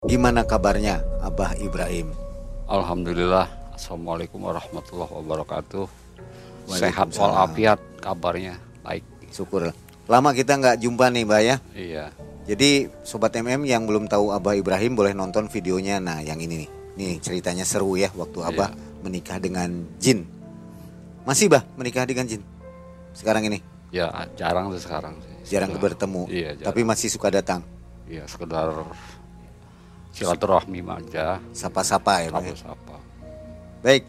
Gimana kabarnya Abah Ibrahim? Alhamdulillah. Assalamualaikum warahmatullahi wabarakatuh. Sehat walafiat kabarnya baik. Syukur. Lama kita nggak jumpa nih Mbak ya. Iya. Jadi Sobat MM yang belum tahu Abah Ibrahim boleh nonton videonya. Nah yang ini nih. Nih ceritanya seru ya waktu Abah menikah dengan jin. Masih Bah menikah dengan jin? Sekarang ini? Ya jarang tuh sekarang. sih. Jarang Sudah- bertemu. Iya. Jarang. Tapi masih suka datang. Iya sekedar silaturahmi aja. Sapa-sapa ya Mbak ya. Sapa-sapa. Baik.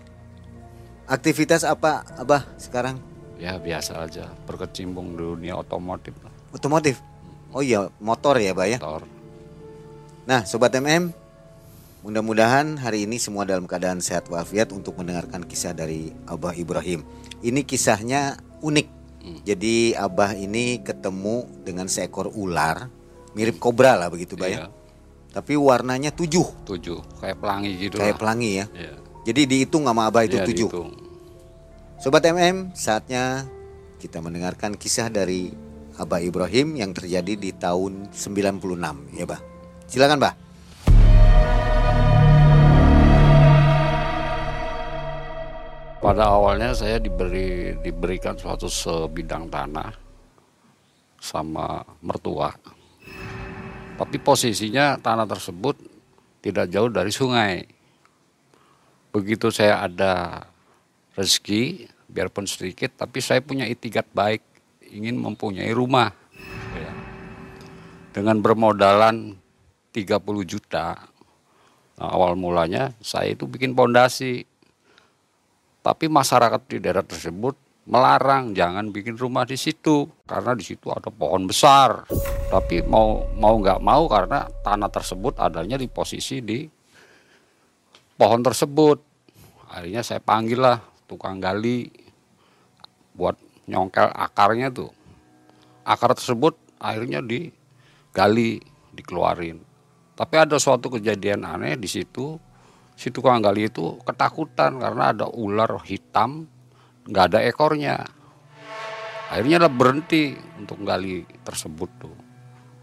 Aktivitas apa Abah sekarang? Ya biasa aja. Berkecimpung di dunia otomotif. lah. Otomotif? Oh iya motor ya Mbak ya. Motor. Nah, sobat MM, mudah-mudahan hari ini semua dalam keadaan sehat walafiat untuk mendengarkan kisah dari Abah Ibrahim. Ini kisahnya unik. Jadi Abah ini ketemu dengan seekor ular, mirip kobra lah begitu, Bah ya. Tapi warnanya tujuh, Tujuh. Kayak pelangi gitu kayak lah. pelangi ya. Iya. Jadi dihitung sama Abah itu Iya, tujuh. dihitung. Sobat MM, saatnya kita mendengarkan kisah dari Abah Ibrahim yang terjadi di tahun 96 ya, Bah. Silakan, Bah. Pada awalnya saya diberi diberikan suatu sebidang tanah sama mertua. Tapi posisinya tanah tersebut tidak jauh dari sungai. Begitu saya ada rezeki, biarpun sedikit, tapi saya punya itikat baik, ingin mempunyai rumah. Dengan bermodalan 30 juta, nah, awal mulanya saya itu bikin pondasi tapi masyarakat di daerah tersebut melarang jangan bikin rumah di situ karena di situ ada pohon besar. Tapi mau mau nggak mau karena tanah tersebut adanya di posisi di pohon tersebut. Akhirnya saya panggil lah tukang gali buat nyongkel akarnya tuh. Akar tersebut akhirnya digali, dikeluarin. Tapi ada suatu kejadian aneh di situ si tukang gali itu ketakutan karena ada ular hitam nggak ada ekornya. Akhirnya lah berhenti untuk gali tersebut tuh.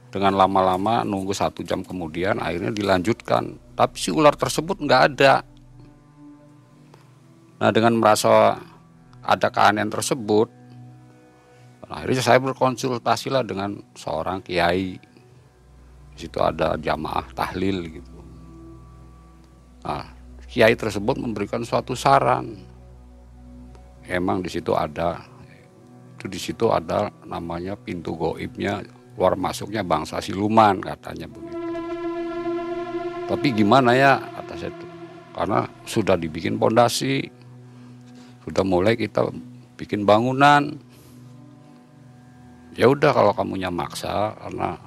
Dengan lama-lama nunggu satu jam kemudian akhirnya dilanjutkan. Tapi si ular tersebut nggak ada. Nah dengan merasa ada keanehan tersebut akhirnya saya berkonsultasi lah dengan seorang kiai. Di situ ada jamaah tahlil gitu. Nah, kiai tersebut memberikan suatu saran. Emang di situ ada itu di situ ada namanya pintu goibnya luar masuknya bangsa siluman katanya begitu. Tapi gimana ya kata saya itu karena sudah dibikin pondasi, sudah mulai kita bikin bangunan. Ya udah kalau kamunya maksa karena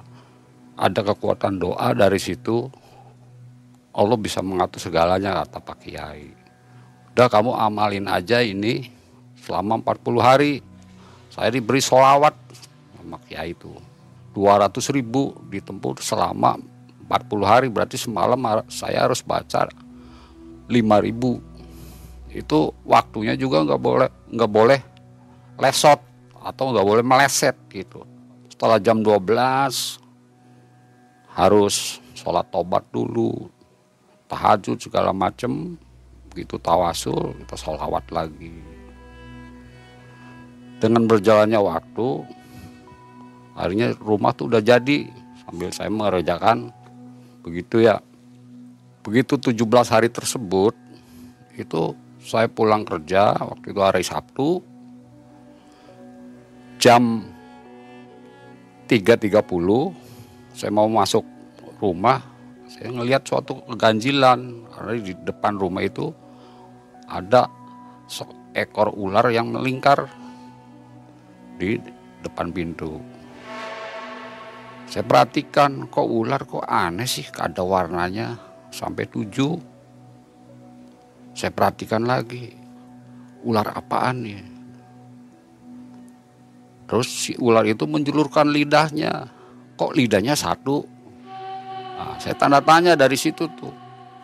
ada kekuatan doa dari situ Allah bisa mengatur segalanya kata Pak Kiai. Udah kamu amalin aja ini selama 40 hari. Saya diberi solawat sama Kiai itu. 200 ribu ditempuh selama 40 hari berarti semalam saya harus baca 5 ribu. Itu waktunya juga nggak boleh nggak boleh lesot atau nggak boleh meleset gitu. Setelah jam 12 harus sholat tobat dulu, tahajud segala macem begitu tawasul kita sholawat lagi dengan berjalannya waktu akhirnya rumah tuh udah jadi sambil saya mengerjakan. Begitu ya. Begitu 17 hari tersebut itu saya pulang kerja waktu itu hari Sabtu jam 3.30 saya mau masuk rumah saya ngelihat suatu keganjilan. Karena di depan rumah itu ada seekor ular yang melingkar di depan pintu. Saya perhatikan kok ular kok aneh sih ada warnanya sampai tujuh. Saya perhatikan lagi ular apaan nih. Terus si ular itu menjulurkan lidahnya. Kok lidahnya satu? Nah, saya tanda tanya dari situ tuh.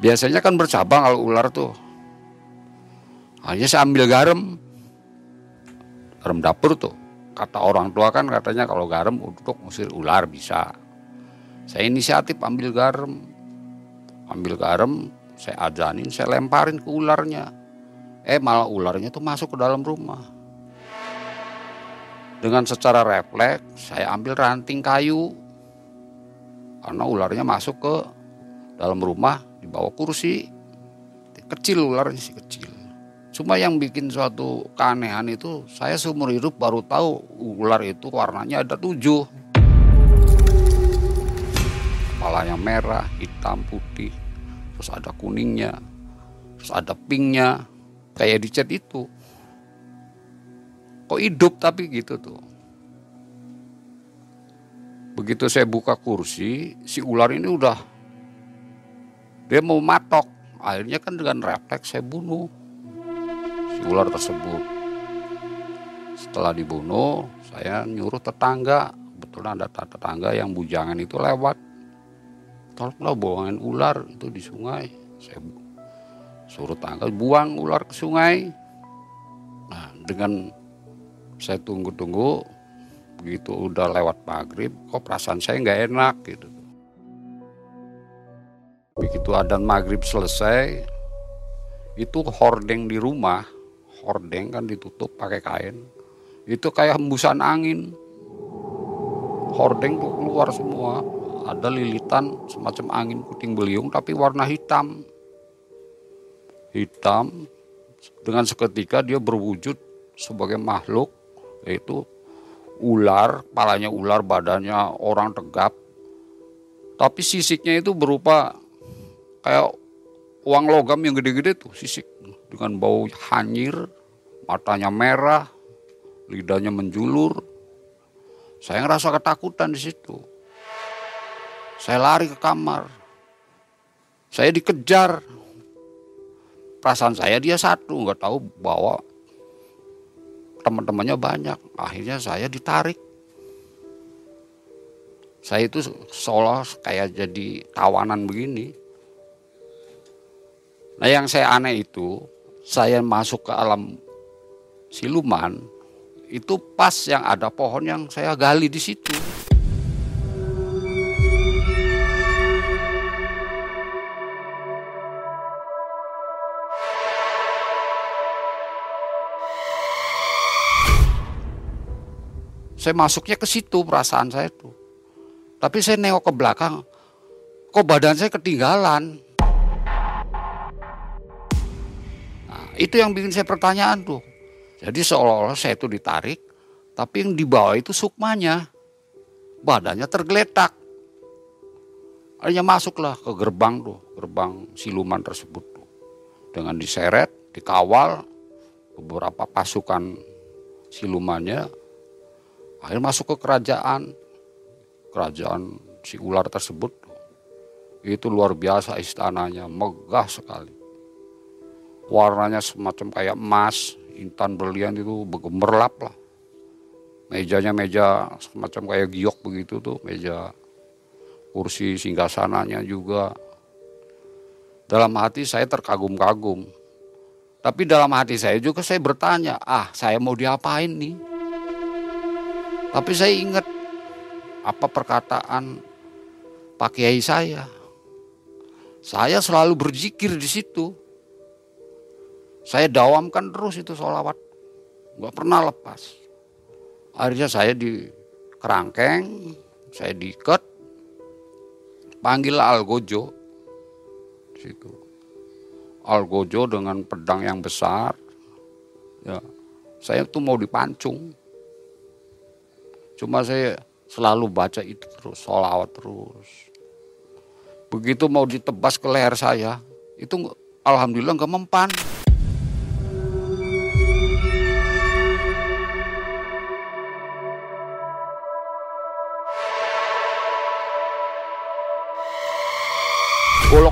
Biasanya kan bercabang kalau ular tuh. Hanya saya ambil garam. Garam dapur tuh. Kata orang tua kan katanya kalau garam untuk ngusir ular bisa. Saya inisiatif ambil garam. ambil garam saya ajanin saya lemparin ke ularnya. Eh malah ularnya tuh masuk ke dalam rumah. Dengan secara refleks saya ambil ranting kayu. Karena ularnya masuk ke dalam rumah di bawah kursi. Kecil ularnya sih kecil cuma yang bikin suatu keanehan itu saya seumur hidup baru tahu ular itu warnanya ada tujuh. Kepalanya merah hitam putih. Terus ada kuningnya terus ada pinknya. Kayak di chat itu. Kok hidup tapi gitu tuh. Begitu saya buka kursi si ular ini udah dia mau matok. Akhirnya kan dengan refleks saya bunuh ular tersebut. Setelah dibunuh saya nyuruh tetangga. Betul ada tetangga yang bujangan itu lewat. Tolonglah buangin ular itu di sungai. Saya suruh tangga buang ular ke sungai. Nah dengan saya tunggu-tunggu begitu udah lewat maghrib kok perasaan saya nggak enak gitu. Begitu adan maghrib selesai itu hordeng di rumah hordeng kan ditutup pakai kain. Itu kayak hembusan angin. Hordeng tuh keluar semua. Ada lilitan semacam angin puting beliung tapi warna hitam. Hitam. Dengan seketika dia berwujud sebagai makhluk yaitu ular, kepalanya ular, badannya orang tegap. Tapi sisiknya itu berupa kayak uang logam yang gede-gede tuh sisik. Dengan bau hanyir, matanya merah, lidahnya menjulur. Saya ngerasa ketakutan di situ. Saya lari ke kamar. Saya dikejar. Perasaan saya dia satu, nggak tahu bahwa teman-temannya banyak. Akhirnya saya ditarik. Saya itu seolah kayak jadi tawanan begini. Nah yang saya aneh itu, saya masuk ke alam siluman, itu pas yang ada pohon yang saya gali di situ. Saya masuknya ke situ perasaan saya tuh. Tapi saya nengok ke belakang, kok badan saya ketinggalan. Nah, itu yang bikin saya pertanyaan tuh. Jadi seolah-olah saya itu ditarik, tapi yang di bawah itu sukmanya. Badannya tergeletak. Akhirnya masuklah ke gerbang tuh, gerbang siluman tersebut tuh. Dengan diseret, dikawal beberapa pasukan silumannya. Akhirnya masuk ke kerajaan. Kerajaan si ular tersebut itu luar biasa istananya, megah sekali. Warnanya semacam kayak emas, intan berlian itu bergemerlap lah. Mejanya meja semacam kayak giok begitu tuh, meja kursi singgasananya juga. Dalam hati saya terkagum-kagum. Tapi dalam hati saya juga saya bertanya, ah saya mau diapain nih? Tapi saya ingat apa perkataan Pak Kiai saya. Saya selalu berzikir di situ. Saya dawamkan terus itu sholawat. Gak pernah lepas. Akhirnya saya di kerangkeng, saya diikat, panggil Algojo. Situ. Algojo dengan pedang yang besar. Ya, saya tuh mau dipancung. Cuma saya selalu baca itu terus, sholawat terus. Begitu mau ditebas ke leher saya, itu alhamdulillah nggak mempan.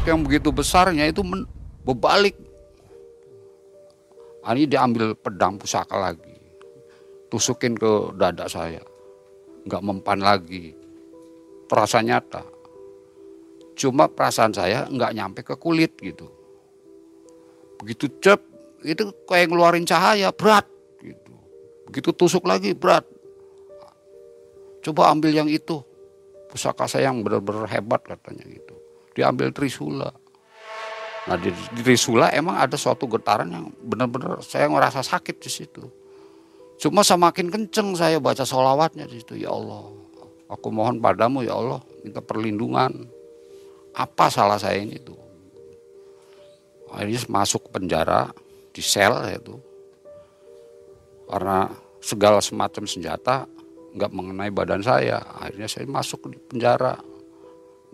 Yang begitu besarnya itu men, berbalik. Ini diambil pedang pusaka lagi. Tusukin ke dada saya. Nggak mempan lagi. Terasa nyata. Cuma perasaan saya nggak nyampe ke kulit gitu. Begitu cep, itu kayak ngeluarin cahaya berat gitu. Begitu tusuk lagi berat. Coba ambil yang itu. Pusaka saya yang benar-benar hebat katanya gitu. Diambil Trisula. Nah di, di Risula emang ada suatu getaran yang benar-benar saya ngerasa sakit di situ. Cuma semakin kenceng saya baca solawatnya di situ. Ya Allah, aku mohon padamu ya Allah, minta perlindungan. Apa salah saya ini tuh? Akhirnya masuk penjara di sel itu. Karena segala semacam senjata nggak mengenai badan saya. Akhirnya saya masuk di penjara.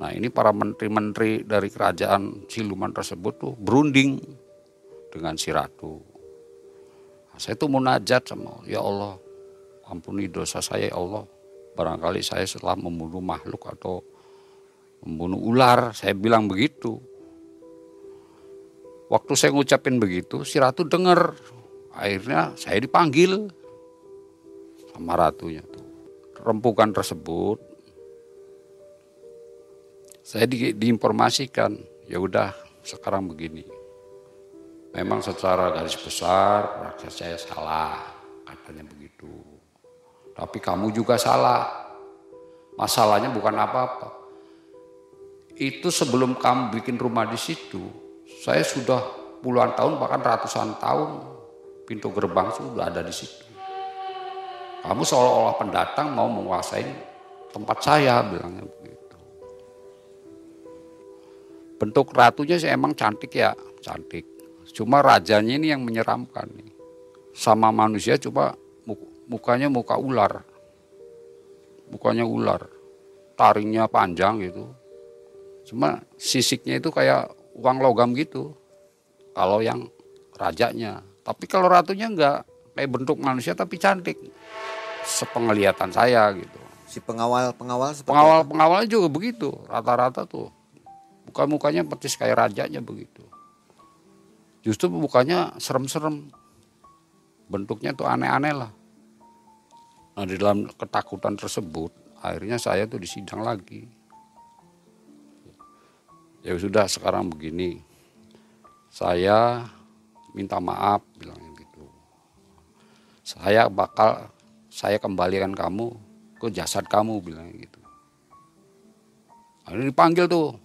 Nah ini para menteri-menteri dari kerajaan siluman tersebut tuh berunding dengan si ratu. Nah, saya tuh munajat sama ya Allah ampuni dosa saya ya Allah. Barangkali saya setelah membunuh makhluk atau membunuh ular, saya bilang begitu. Waktu saya ngucapin begitu, si ratu dengar. Akhirnya saya dipanggil sama ratunya tuh. Rempukan tersebut saya di, diinformasikan, ya udah sekarang begini. Memang secara garis besar rakyat saya salah, katanya begitu. Tapi kamu juga salah. Masalahnya bukan apa-apa. Itu sebelum kamu bikin rumah di situ, saya sudah puluhan tahun bahkan ratusan tahun pintu gerbang sudah ada di situ. Kamu seolah-olah pendatang mau menguasai tempat saya bilangnya begitu. Bentuk ratunya sih emang cantik ya, cantik. Cuma rajanya ini yang menyeramkan nih. Sama manusia coba mukanya muka ular. Mukanya ular. Taringnya panjang gitu. Cuma sisiknya itu kayak uang logam gitu. Kalau yang rajanya. Tapi kalau ratunya enggak kayak bentuk manusia tapi cantik sepenglihatan saya gitu. Si pengawal pengawal pengawal pengawalnya juga begitu rata-rata tuh bukan mukanya persis kayak rajanya begitu. Justru mukanya serem-serem, bentuknya tuh aneh-aneh lah. Nah di dalam ketakutan tersebut akhirnya saya tuh disidang lagi. Ya sudah sekarang begini, saya minta maaf bilangnya gitu. Saya bakal saya kembalikan kamu ke jasad kamu bilang gitu. Ini dipanggil tuh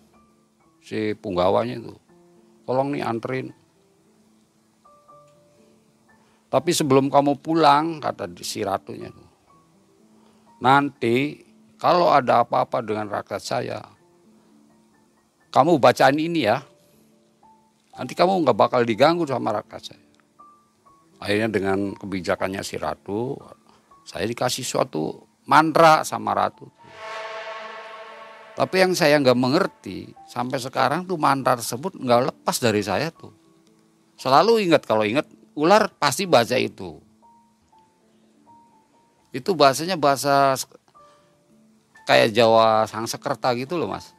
si punggawanya itu. Tolong nih anterin. Tapi sebelum kamu pulang, kata si ratunya. Nanti kalau ada apa-apa dengan rakyat saya, kamu bacaan ini ya. Nanti kamu nggak bakal diganggu sama rakyat saya. Akhirnya dengan kebijakannya si ratu, saya dikasih suatu mantra sama ratu. Tapi yang saya nggak mengerti sampai sekarang tuh mantra tersebut nggak lepas dari saya tuh. Selalu ingat kalau ingat ular pasti baca itu. Itu bahasanya bahasa kayak Jawa Sangsekerta gitu loh mas.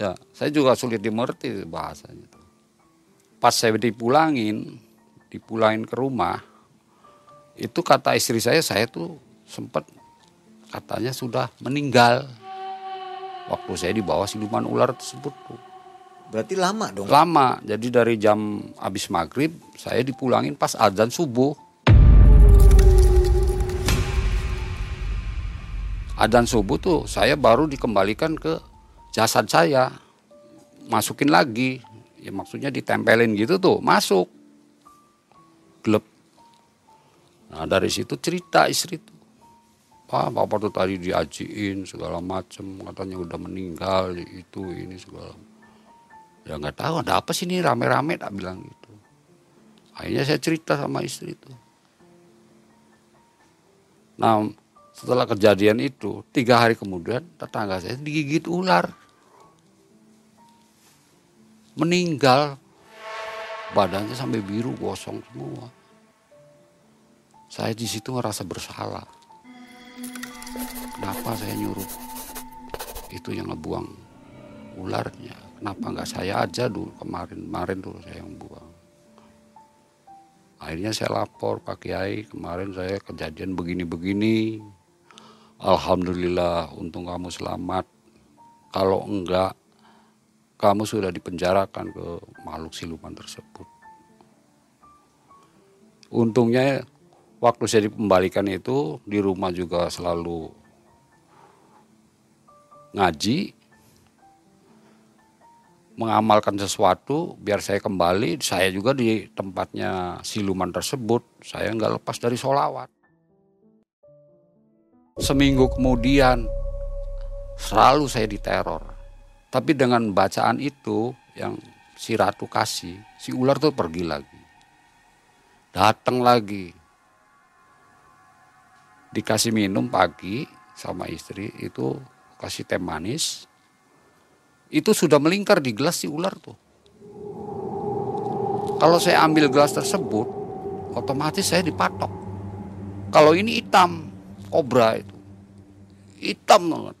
Ya, saya juga sulit dimengerti bahasanya. Pas saya dipulangin, dipulangin ke rumah, itu kata istri saya saya tuh sempat katanya sudah meninggal waktu saya dibawa siluman ular tersebut tuh. Berarti lama dong? Lama. Jadi dari jam habis maghrib saya dipulangin pas azan subuh. Azan subuh tuh saya baru dikembalikan ke jasad saya. Masukin lagi. Ya maksudnya ditempelin gitu tuh, masuk. Gelap Nah dari situ cerita istri itu. Pak, bapak tuh tadi diajiin segala macem, katanya udah meninggal, itu ini segala. Ya nggak tahu ada apa sih ini rame-rame tak bilang gitu. Akhirnya saya cerita sama istri itu. Nah setelah kejadian itu, tiga hari kemudian tetangga saya digigit ular. Meninggal, badannya sampai biru gosong semua. Saya di situ ngerasa bersalah. Kenapa saya nyuruh itu yang ngebuang ularnya? Kenapa nggak saya aja dulu kemarin kemarin dulu saya yang buang. Akhirnya saya lapor Pak Kiai kemarin saya kejadian begini-begini. Alhamdulillah untung kamu selamat. Kalau enggak kamu sudah dipenjarakan ke makhluk siluman tersebut. Untungnya waktu saya dikembalikan itu di rumah juga selalu ngaji mengamalkan sesuatu biar saya kembali saya juga di tempatnya siluman tersebut saya nggak lepas dari solawat seminggu kemudian selalu saya diteror. Tapi dengan bacaan itu yang si ratu kasih si ular tuh pergi lagi. Datang lagi dikasih minum pagi sama istri itu kasih teh manis itu sudah melingkar di gelas si ular tuh. Kalau saya ambil gelas tersebut, otomatis saya dipatok. Kalau ini hitam, kobra itu. Hitam banget.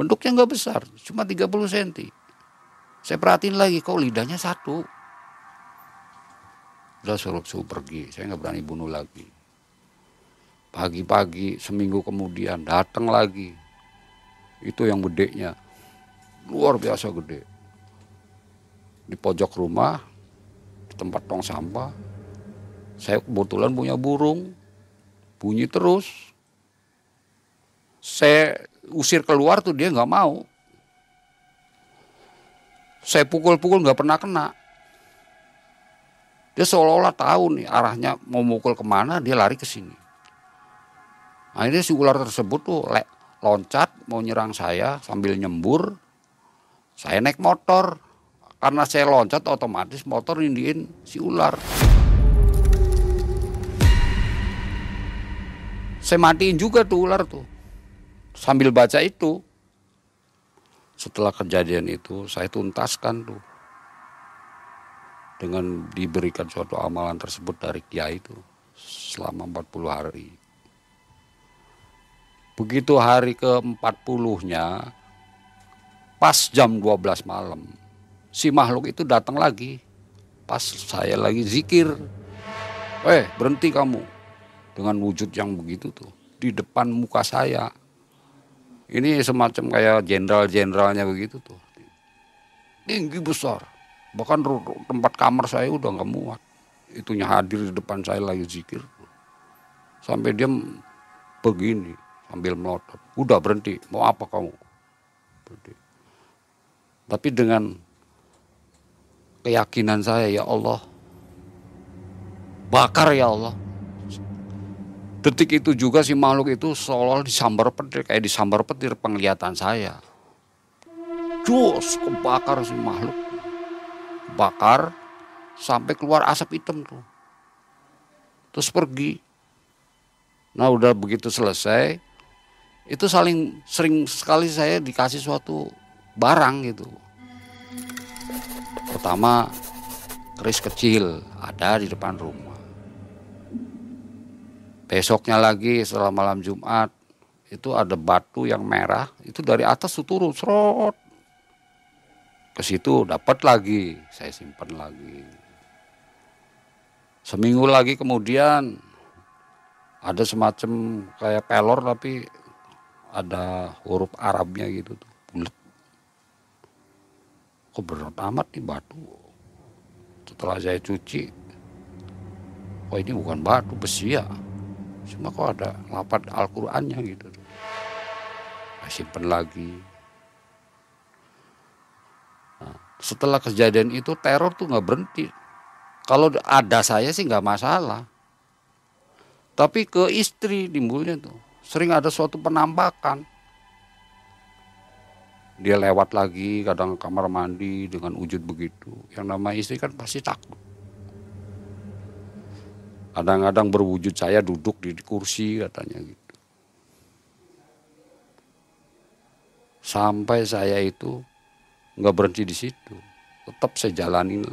Bentuknya nggak besar, cuma 30 cm. Saya perhatiin lagi, kok lidahnya satu. Udah suruh, suruh pergi, saya nggak berani bunuh lagi. Pagi-pagi, seminggu kemudian, datang lagi. Itu yang bedeknya luar biasa gede. Di pojok rumah, di tempat tong sampah, saya kebetulan punya burung, bunyi terus. Saya usir keluar tuh dia nggak mau. Saya pukul-pukul nggak pernah kena. Dia seolah-olah tahu nih arahnya mau mukul ke mana, dia lari ke sini. Akhirnya si ular tersebut tuh loncat mau nyerang saya sambil nyembur saya naik motor. Karena saya loncat otomatis motor nindiin si ular. Saya matiin juga tuh ular tuh. Sambil baca itu. Setelah kejadian itu saya tuntaskan tuh. Dengan diberikan suatu amalan tersebut dari kiai itu selama 40 hari. Begitu hari ke-40-nya Pas jam 12 malam, si makhluk itu datang lagi. Pas saya lagi zikir. Eh, berhenti kamu. Dengan wujud yang begitu tuh. Di depan muka saya. Ini semacam kayak jenderal-jenderalnya begitu tuh. Tinggi besar. Bahkan tempat kamar saya udah nggak muat. Itunya hadir di depan saya lagi zikir. Sampai dia begini sambil melotot. Udah berhenti. Mau apa kamu? Berhenti. Tapi dengan keyakinan saya ya Allah bakar ya Allah. Detik itu juga si makhluk itu seolah disambar petir kayak disambar petir penglihatan saya. Jos kebakar si makhluk. Bakar sampai keluar asap hitam tuh. Terus pergi. Nah udah begitu selesai, itu saling sering sekali saya dikasih suatu barang gitu. Pertama keris kecil ada di depan rumah. Besoknya lagi setelah malam Jumat itu ada batu yang merah itu dari atas tuh turun serot ke situ dapat lagi saya simpan lagi seminggu lagi kemudian ada semacam kayak pelor tapi ada huruf Arabnya gitu tuh. Bulat kok berat amat nih batu. Setelah saya cuci oh ini bukan batu besi ya. Cuma kok ada lapat Al-Qur'annya gitu. Saya simpen lagi. Nah, setelah kejadian itu teror tuh nggak berhenti. Kalau ada saya sih nggak masalah. Tapi ke istri timbulnya tuh sering ada suatu penampakan. Dia lewat lagi kadang kamar mandi dengan wujud begitu. Yang nama istri kan pasti takut. Kadang-kadang berwujud saya duduk di kursi katanya gitu. Sampai saya itu nggak berhenti di situ. Tetap saya jalanin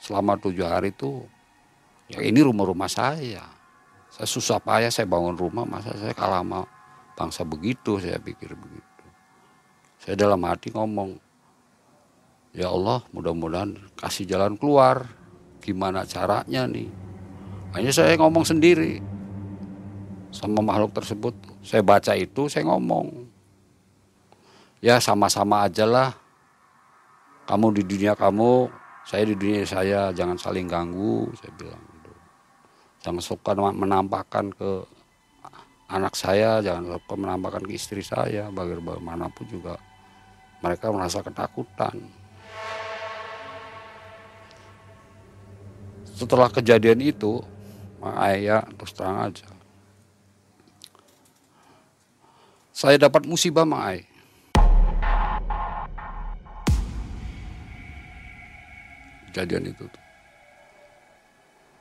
selama tujuh hari itu ya ini rumah-rumah saya saya susah payah saya bangun rumah masa saya kalah sama bangsa begitu saya pikir begitu saya dalam hati ngomong, ya Allah mudah-mudahan kasih jalan keluar. Gimana caranya nih? Hanya saya ngomong sendiri sama makhluk tersebut. Saya baca itu, saya ngomong. Ya sama-sama aja lah. Kamu di dunia kamu, saya di dunia saya, jangan saling ganggu, saya bilang. Jangan suka menampakkan ke anak saya, jangan suka menampakkan ke istri saya, bagaimanapun juga mereka merasa ketakutan. Setelah kejadian itu, Ayah terus terang aja. Saya dapat musibah Ayah. Kejadian itu tuh.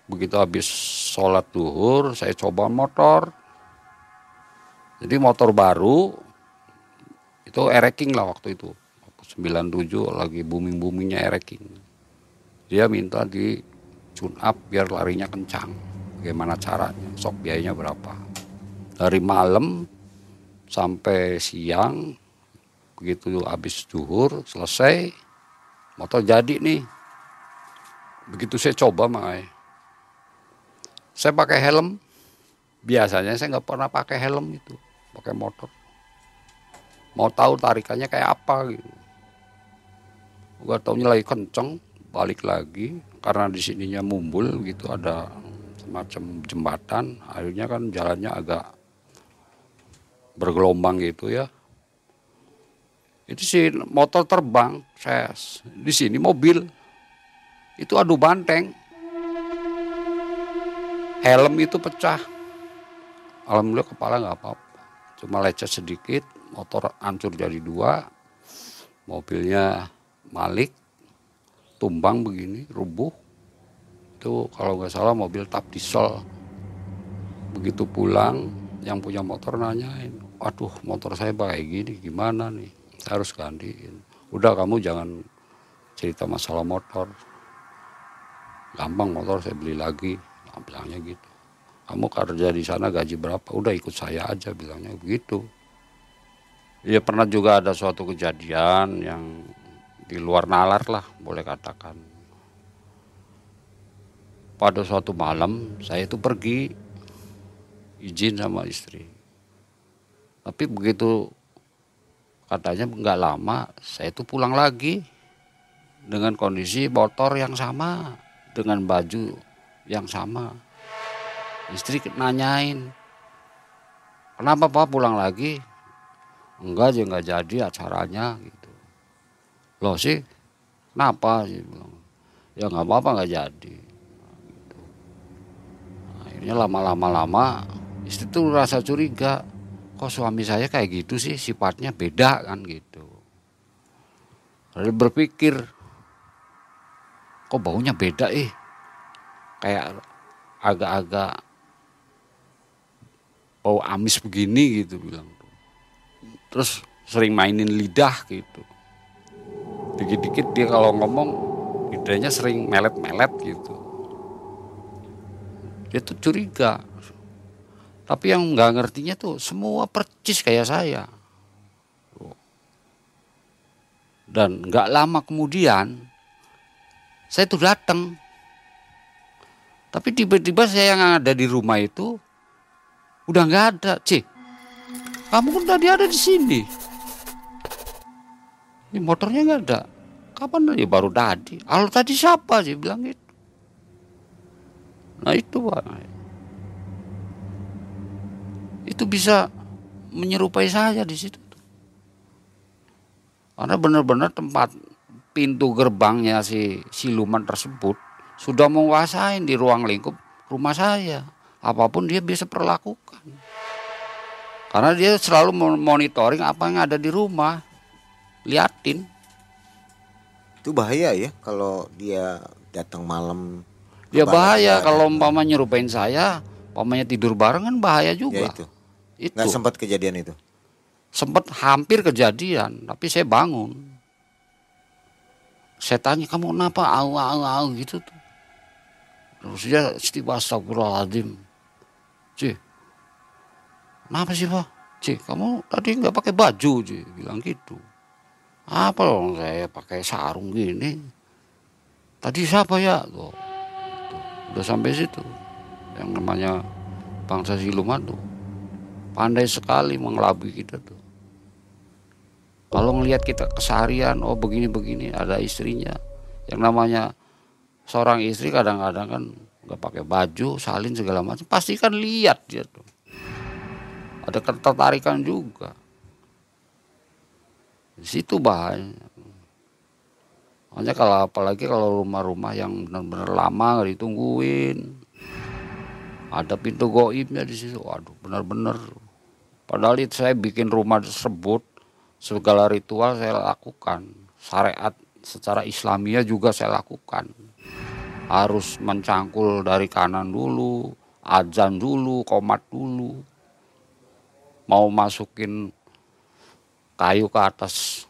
Begitu habis sholat duhur, saya coba motor. Jadi motor baru, itu ereking lah waktu itu. 97 lagi booming-boomingnya ereking. Dia minta di tune up biar larinya kencang. Bagaimana caranya? Sok biayanya berapa? Dari malam sampai siang, begitu habis duhur selesai, motor jadi nih. Begitu saya coba makanya. Saya pakai helm, biasanya saya nggak pernah pakai helm itu, pakai motor. Mau tahu tarikannya kayak apa gitu. Gua taunya lagi kenceng balik lagi karena di sininya mumbul gitu ada semacam jembatan. Akhirnya kan jalannya agak bergelombang gitu ya. Itu sih motor terbang saya di sini mobil. Itu adu banteng helm itu pecah alhamdulillah kepala nggak apa-apa cuma lecet sedikit motor hancur jadi dua, mobilnya Malik, tumbang begini, rubuh. Itu kalau nggak salah mobil tap diesel. Begitu pulang, yang punya motor nanyain, waduh motor saya kayak gini, gimana nih? Saya harus gantiin. Udah kamu jangan cerita masalah motor. Gampang motor saya beli lagi, bilangnya gitu. Kamu kerja di sana gaji berapa? Udah ikut saya aja bilangnya begitu. Ya pernah juga ada suatu kejadian yang di luar nalar lah boleh katakan. Pada suatu malam saya itu pergi izin sama istri. Tapi begitu katanya nggak lama saya itu pulang lagi dengan kondisi motor yang sama dengan baju yang sama. Istri nanyain, kenapa pak pulang lagi? enggak aja enggak jadi acaranya gitu. Loh sih kenapa? sih ya nggak apa-apa nggak jadi. Gitu. nah, akhirnya lama-lama lama istri tuh rasa curiga kok suami saya kayak gitu sih? Sifatnya beda kan gitu. Lalu berpikir kok baunya beda eh kayak agak-agak bau amis begini gitu bilang terus sering mainin lidah gitu. Dikit-dikit dia kalau ngomong lidahnya sering melet-melet gitu. Dia tuh curiga. Tapi yang nggak ngertinya tuh semua percis kayak saya. Dan nggak lama kemudian saya tuh datang tapi tiba-tiba saya yang ada di rumah itu udah nggak ada cik kamu kan tadi ada di sini. Ini motornya nggak ada. Kapan ya baru tadi. Al tadi siapa sih bilang itu. Nah itu pak. Itu bisa menyerupai saya di situ. Karena benar-benar tempat pintu gerbangnya si siluman tersebut sudah menguasai di ruang lingkup rumah saya. Apa pun dia bisa perlakukan. Karena dia selalu monitoring apa yang ada di rumah. Liatin. Itu bahaya ya kalau dia datang malam. Ya bahaya kalau umpama nyerupain saya, umpamanya tidur bareng kan bahaya juga. Ya itu. Itu. Nggak sempat kejadian itu. Sempat hampir kejadian, tapi saya bangun. Saya tanya kamu kenapa au au au gitu tuh. Dia istighfar astagfirullahaladzim. Cih, Kenapa sih pak? Cik, kamu tadi nggak pakai baju, Cik. Bilang gitu. Apa dong saya pakai sarung gini? Tadi siapa ya? Tuh, Udah sampai situ. Yang namanya bangsa siluman tuh. Pandai sekali mengelabui kita tuh. Kalau ngelihat kita keseharian, oh begini-begini, ada istrinya. Yang namanya seorang istri kadang-kadang kan nggak pakai baju, salin segala macam, pasti kan lihat dia tuh ada ketertarikan juga Di situ bahaya. Hanya kalau apalagi kalau rumah-rumah yang benar-benar lama nggak ditungguin. Ada pintu goibnya di situ. Waduh, benar-benar. Padahal itu saya bikin rumah tersebut segala ritual saya lakukan. Syariat secara Islamia juga saya lakukan. Harus mencangkul dari kanan dulu, azan dulu, komat dulu. Mau masukin kayu ke atas.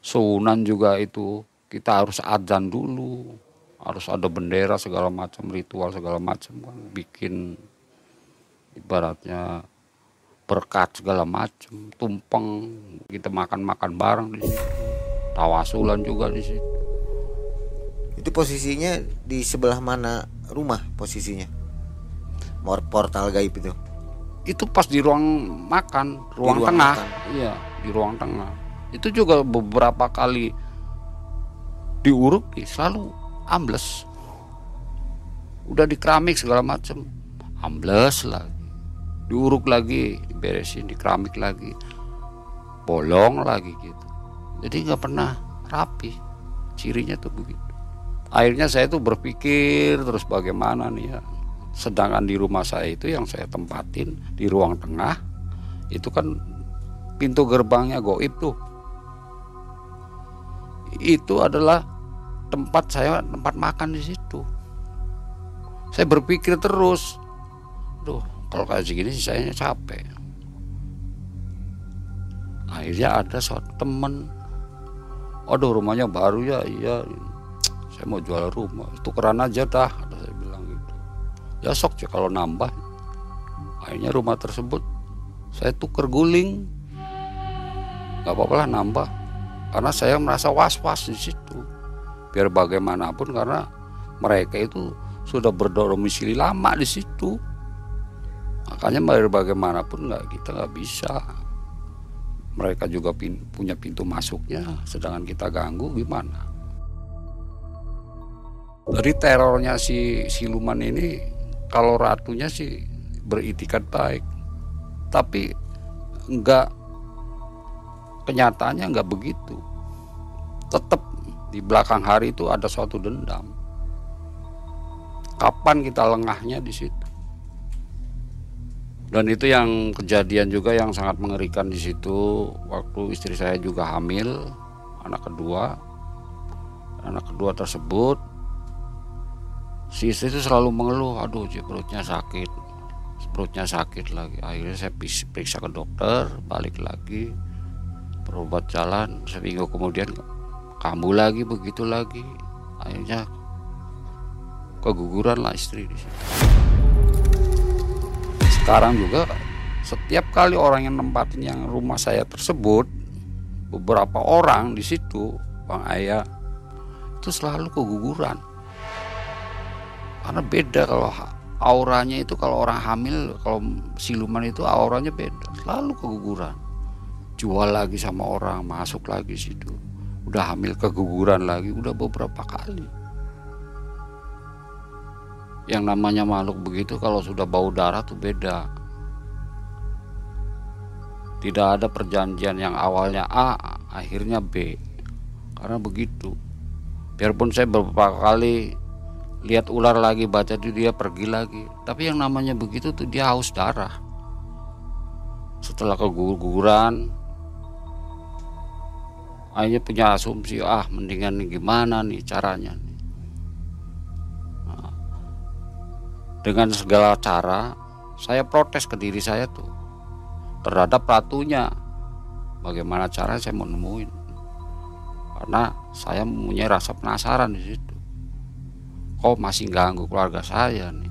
Sunan juga itu kita harus adzan dulu. Harus ada bendera segala macam ritual segala macam kan. Bikin ibaratnya berkat segala macam tumpeng. Kita makan makan bareng di situ. Tawasulan juga di situ itu posisinya di sebelah mana rumah posisinya? Portal gaib itu? Itu pas di ruang makan ruang, ruang tengah. makan. iya di ruang tengah. Itu juga beberapa kali diuruk selalu ambles. Udah di keramik segala macam ambles lagi. Diuruk lagi diberesin di keramik lagi. Bolong lagi gitu. Jadi nggak pernah rapi. Cirinya tuh begitu akhirnya saya tuh berpikir terus bagaimana nih ya sedangkan di rumah saya itu yang saya tempatin di ruang tengah itu kan pintu gerbangnya goib tuh itu adalah tempat saya tempat makan di situ. Saya berpikir terus, duh kalau kayak segini saya capek. Akhirnya ada suatu temen, aduh rumahnya baru ya, iya, saya mau jual rumah, tukeran aja dah, ada saya bilang gitu. Ya sok sih kalau nambah. Akhirnya rumah tersebut saya tuker guling, nggak apa-apa lah nambah. Karena saya merasa was-was di situ. Biar bagaimanapun karena mereka itu sudah berdomisili lama di situ. Makanya biar bagaimanapun nggak kita nggak bisa. Mereka juga punya pintu masuknya. Sedangkan kita ganggu gimana dari terornya si siluman ini kalau ratunya sih beritikat baik. Tapi enggak kenyataannya nggak begitu. Tetap di belakang hari itu ada suatu dendam. Kapan kita lengahnya di situ? Dan itu yang kejadian juga yang sangat mengerikan di situ. Waktu istri saya juga hamil anak kedua. Anak kedua tersebut si istri itu selalu mengeluh aduh perutnya sakit. Perutnya sakit lagi. Akhirnya saya periksa ke dokter balik lagi. Berobat jalan seminggu kemudian kamu lagi begitu lagi. Akhirnya keguguran lah istri di situ. Sekarang juga setiap kali orang yang nempatin yang rumah saya tersebut beberapa orang di situ bang ayah itu selalu keguguran karena beda kalau auranya itu kalau orang hamil kalau siluman itu auranya beda. Selalu keguguran. Jual lagi sama orang masuk lagi situ. Udah hamil keguguran lagi udah beberapa kali. Yang namanya makhluk begitu kalau sudah bau darah tuh beda. Tidak ada perjanjian yang awalnya A akhirnya B. Karena begitu. Biarpun saya beberapa kali lihat ular lagi baca itu dia pergi lagi. Tapi yang namanya begitu tuh dia haus darah. Setelah keguguran akhirnya punya asumsi ah mendingan gimana nih caranya. Nah, dengan segala cara saya protes ke diri saya tuh terhadap ratunya. Bagaimana cara saya mau nemuin? Karena saya mempunyai rasa penasaran di situ kok masih ganggu keluarga saya nih.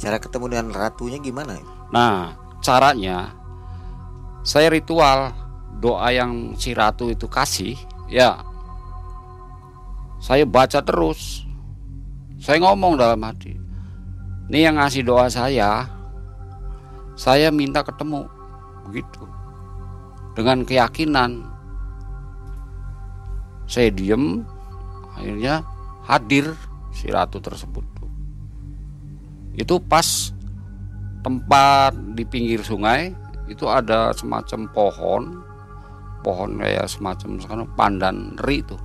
Cara ketemu dengan ratunya gimana? Nah caranya saya ritual doa yang si ratu itu kasih ya saya baca terus. Saya ngomong dalam hati ini yang ngasih doa saya saya minta ketemu begitu. Dengan keyakinan saya diem akhirnya hadir si ratu tersebut. Itu pas tempat di pinggir sungai itu ada semacam pohon. Pohon kayak semacam sekarang pandan ri itu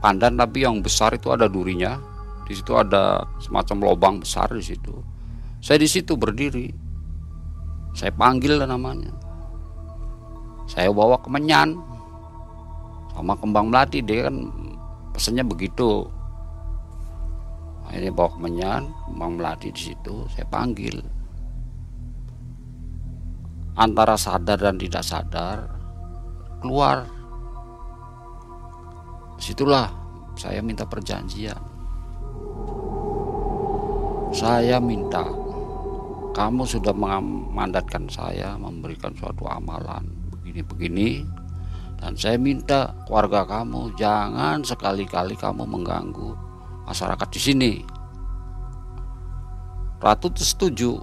pandan tapi yang besar itu ada durinya. Di situ ada semacam lubang besar di situ. Saya di situ berdiri. Saya panggil namanya. Saya bawa kemenyan sama kembang melati dia kan pesannya begitu ini bawa kemenyan kembang melati di situ saya panggil. Antara sadar dan tidak sadar keluar. Situlah saya minta perjanjian. Saya minta kamu sudah memandatkan saya memberikan suatu amalan begini-begini dan saya minta keluarga kamu jangan sekali-kali kamu mengganggu masyarakat di sini. Ratu setuju.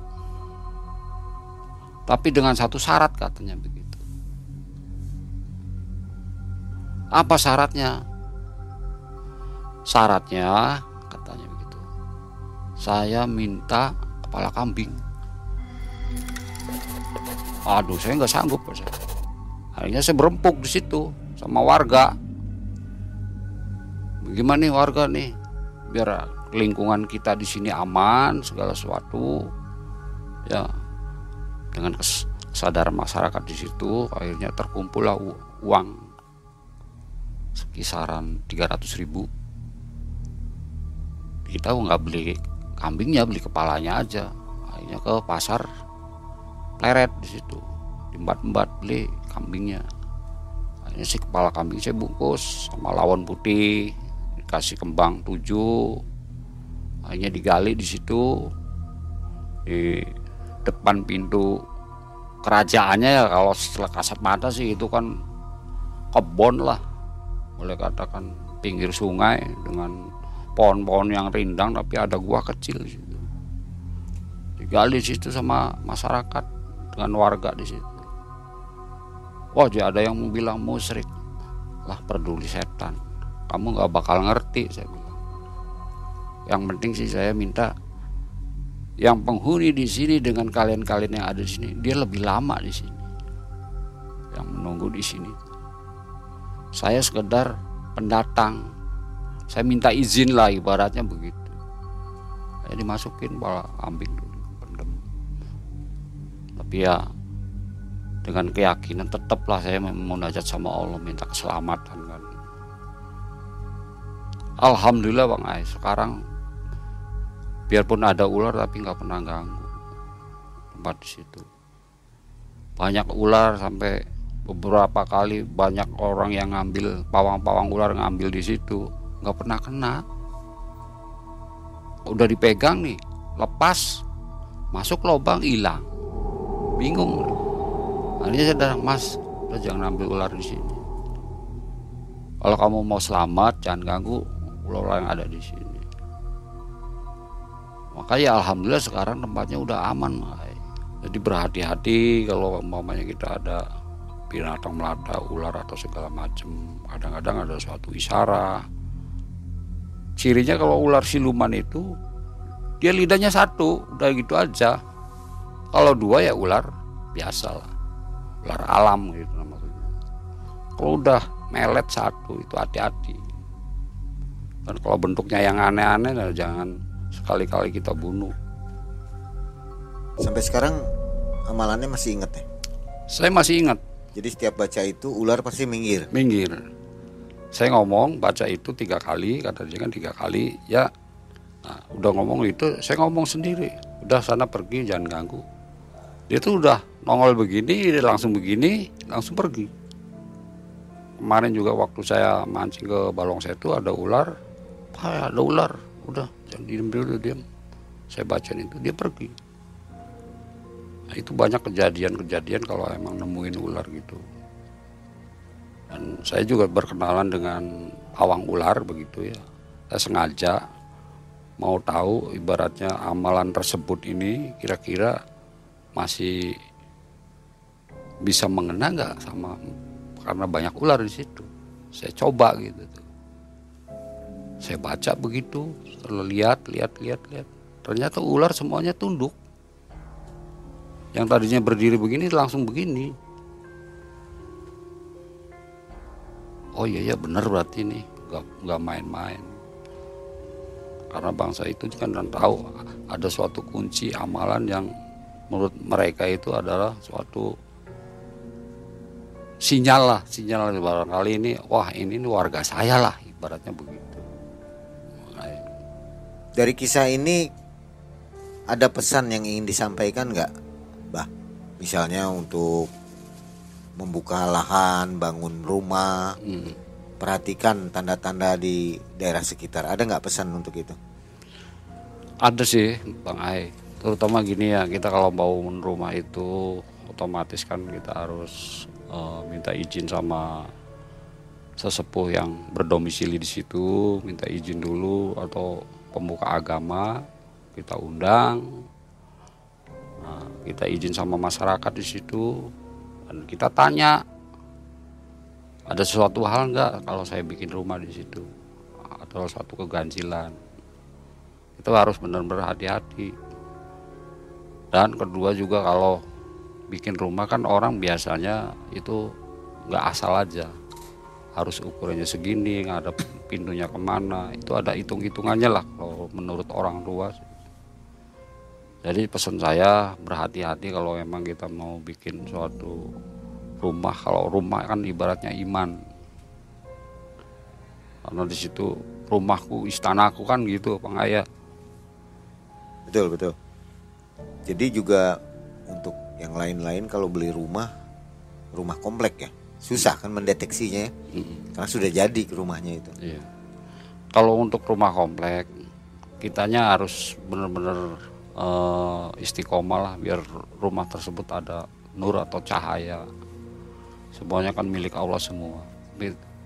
Tapi dengan satu syarat katanya begitu. Apa syaratnya? Syaratnya katanya begitu. Saya minta kepala kambing. Aduh, saya nggak sanggup. Akhirnya saya berempuk di situ sama warga. Bagaimana nih warga nih? Biar lingkungan kita di sini aman segala sesuatu. Ya. Dengan kesadaran masyarakat di situ akhirnya terkumpullah uang sekisaran 300 ribu kita nggak beli kambingnya beli kepalanya aja akhirnya ke pasar pleret di situ embat-embat beli kambingnya ini si kepala kambing saya bungkus sama lawan putih dikasih kembang tujuh hanya digali di situ di depan pintu kerajaannya ya kalau setelah kasat mata sih itu kan kebon lah boleh katakan pinggir sungai dengan pohon-pohon yang rindang tapi ada gua kecil di situ digali di situ sama masyarakat dengan warga di situ Wah, jadi ada yang bilang musrik. Lah peduli setan. Kamu nggak bakal ngerti saya bilang. Yang penting sih saya minta yang penghuni di sini dengan kalian-kalian yang ada di sini, dia lebih lama di sini. Yang menunggu di sini. Saya sekedar pendatang. Saya minta izin lah ibaratnya begitu. Saya dimasukin bala ambing dulu, pendem. Tapi ya dengan keyakinan tetaplah saya memunajat sama Allah minta keselamatan Alhamdulillah Bang Ai. Sekarang biarpun ada ular tapi nggak pernah ganggu tempat di situ. Banyak ular sampai beberapa kali banyak orang yang ngambil pawang-pawang ular ngambil di situ. Nggak pernah kena. Udah dipegang nih lepas. Masuk lubang hilang. Bingung. Akhirnya saya datang mas udah jangan ambil ular di sini. Kalau kamu mau selamat jangan ganggu ular-ular yang ada di sini. Makanya alhamdulillah sekarang tempatnya udah aman jadi berhati-hati kalau umpamanya kita ada binatang melata ular atau segala macam kadang-kadang ada suatu isara. Cirinya kalau ular siluman itu dia lidahnya satu udah gitu aja. Kalau dua ya ular biasa lah. Ular alam gitu maksudnya. Kalau udah melet satu itu hati-hati dan kalau bentuknya yang aneh-aneh nah jangan sekali-kali kita bunuh. Sampai sekarang amalannya masih ingat ya? Saya masih ingat. Jadi setiap baca itu ular pasti minggir? Minggir. Saya ngomong baca itu tiga kali kata dia kan tiga kali ya. Nah, udah ngomong itu saya ngomong sendiri. Udah sana pergi jangan ganggu. Dia tuh udah nongol begini dia langsung begini langsung pergi. Kemarin juga waktu saya mancing ke balong saya itu ada ular Pak, ada ular. Udah jangan diem dulu diam saya bacain itu dia pergi. Nah, itu banyak kejadian-kejadian kalau emang nemuin ular gitu. Dan saya juga berkenalan dengan awang ular begitu ya. Saya sengaja mau tahu ibaratnya amalan tersebut ini kira-kira masih bisa mengena nggak sama karena banyak ular di situ. Saya coba gitu saya baca begitu setelah lihat lihat lihat lihat. Ternyata ular semuanya tunduk. Yang tadinya berdiri begini langsung begini. Oh iya ya benar berarti nih nggak nggak main-main. Karena bangsa itu kan tahu ada suatu kunci amalan yang menurut mereka itu adalah suatu sinyal lah sinyal barangkali ini wah ini, ini warga saya lah ibaratnya begitu dari kisah ini ada pesan yang ingin disampaikan nggak bah misalnya untuk membuka lahan bangun rumah. Hmm. perhatikan tanda-tanda di daerah sekitar. Ada nggak pesan untuk itu? Ada sih bang Ai. Terutama gini ya kita kalau bangun rumah itu otomatis kan kita harus uh, minta izin sama sesepuh yang berdomisili di situ minta izin dulu atau pemuka agama kita undang nah, kita izin sama masyarakat di situ dan kita tanya ada sesuatu hal nggak kalau saya bikin rumah di situ? Atau satu keganjilan? Itu harus benar-benar hati-hati. Dan kedua juga kalau bikin rumah kan orang biasanya itu nggak asal aja harus ukurannya segini ada pintunya ke mana. Itu ada hitung-hitungannya lah kalau menurut orang tua. Jadi pesan saya berhati-hati kalau memang kita mau bikin suatu rumah. Kalau rumah kan ibaratnya iman. Karena di situ rumahku istanaku kan gitu pengaya Betul betul. Jadi juga untuk yang lain-lain kalau beli rumah rumah komplek ya susah kan mendeteksinya ya hmm. karena sudah jadi rumahnya itu. Iya. Kalau untuk rumah komplek kitanya harus benar-benar uh, istiqomah lah biar rumah tersebut ada nur atau cahaya. Semuanya kan milik Allah semua.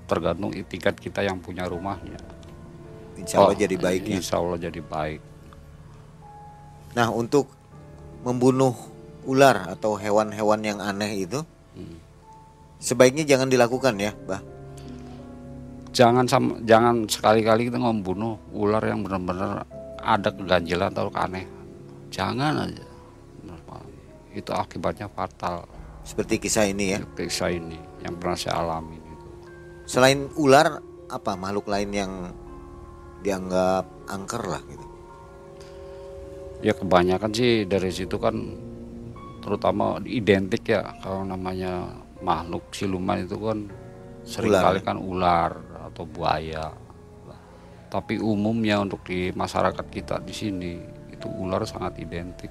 Tergantung tingkat kita yang punya rumahnya. Insya Allah oh, jadi baik ya. Insya Allah jadi baik. Nah untuk membunuh ular atau hewan-hewan yang aneh itu hmm. Sebaiknya jangan dilakukan ya, bah. Jangan sama, jangan sekali-kali kita membunuh ular yang benar-benar ada keganjilan atau aneh. Jangan aja. Itu akibatnya fatal. Seperti kisah ini ya. Kisah ini yang pernah saya alami. Gitu. Selain ular, apa makhluk lain yang dianggap angker lah gitu? ya kebanyakan sih dari situ kan terutama identik ya kalau namanya makhluk siluman itu kan sering kali kan ular atau buaya. Tapi umumnya untuk di masyarakat kita di sini itu ular sangat identik.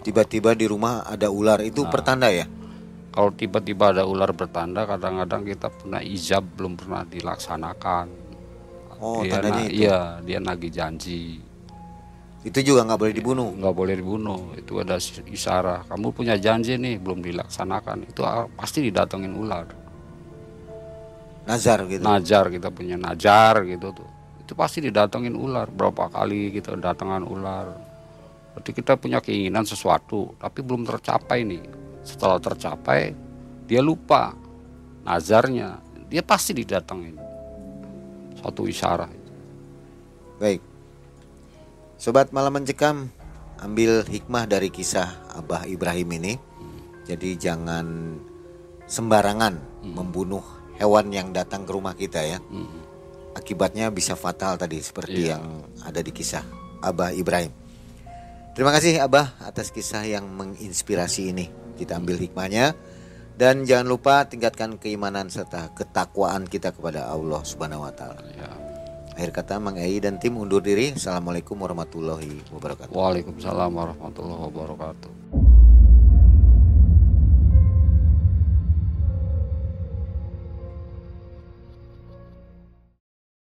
Tiba-tiba di rumah ada ular itu nah, pertanda ya? Kalau tiba-tiba ada ular bertanda kadang-kadang kita punya ijab belum pernah dilaksanakan. Oh dia tandanya itu? iya dia nagih janji itu juga nggak boleh dibunuh. Nggak boleh dibunuh. Itu ada isara. Kamu punya janji nih belum dilaksanakan. Itu pasti didatengin ular. Nazar gitu. Nazar kita punya nazar gitu tuh. Itu pasti didatengin ular. Berapa kali kita datangan ular. Berarti kita punya keinginan sesuatu tapi belum tercapai nih. Setelah tercapai dia lupa nazarnya. Dia pasti didatengin. Satu isyarat baik Sobat malam mencekam, ambil hikmah dari kisah Abah Ibrahim ini. Jadi jangan sembarangan hmm. membunuh hewan yang datang ke rumah kita ya. Hmm. Akibatnya bisa fatal tadi seperti yeah. yang ada di kisah Abah Ibrahim. Terima kasih Abah atas kisah yang menginspirasi ini. Kita ambil hikmahnya dan jangan lupa tingkatkan keimanan serta ketakwaan kita kepada Allah Subhanahu wa taala. Ya. Akhir kata Mang Ei dan tim undur diri. Assalamualaikum warahmatullahi wabarakatuh. Waalaikumsalam warahmatullahi wabarakatuh.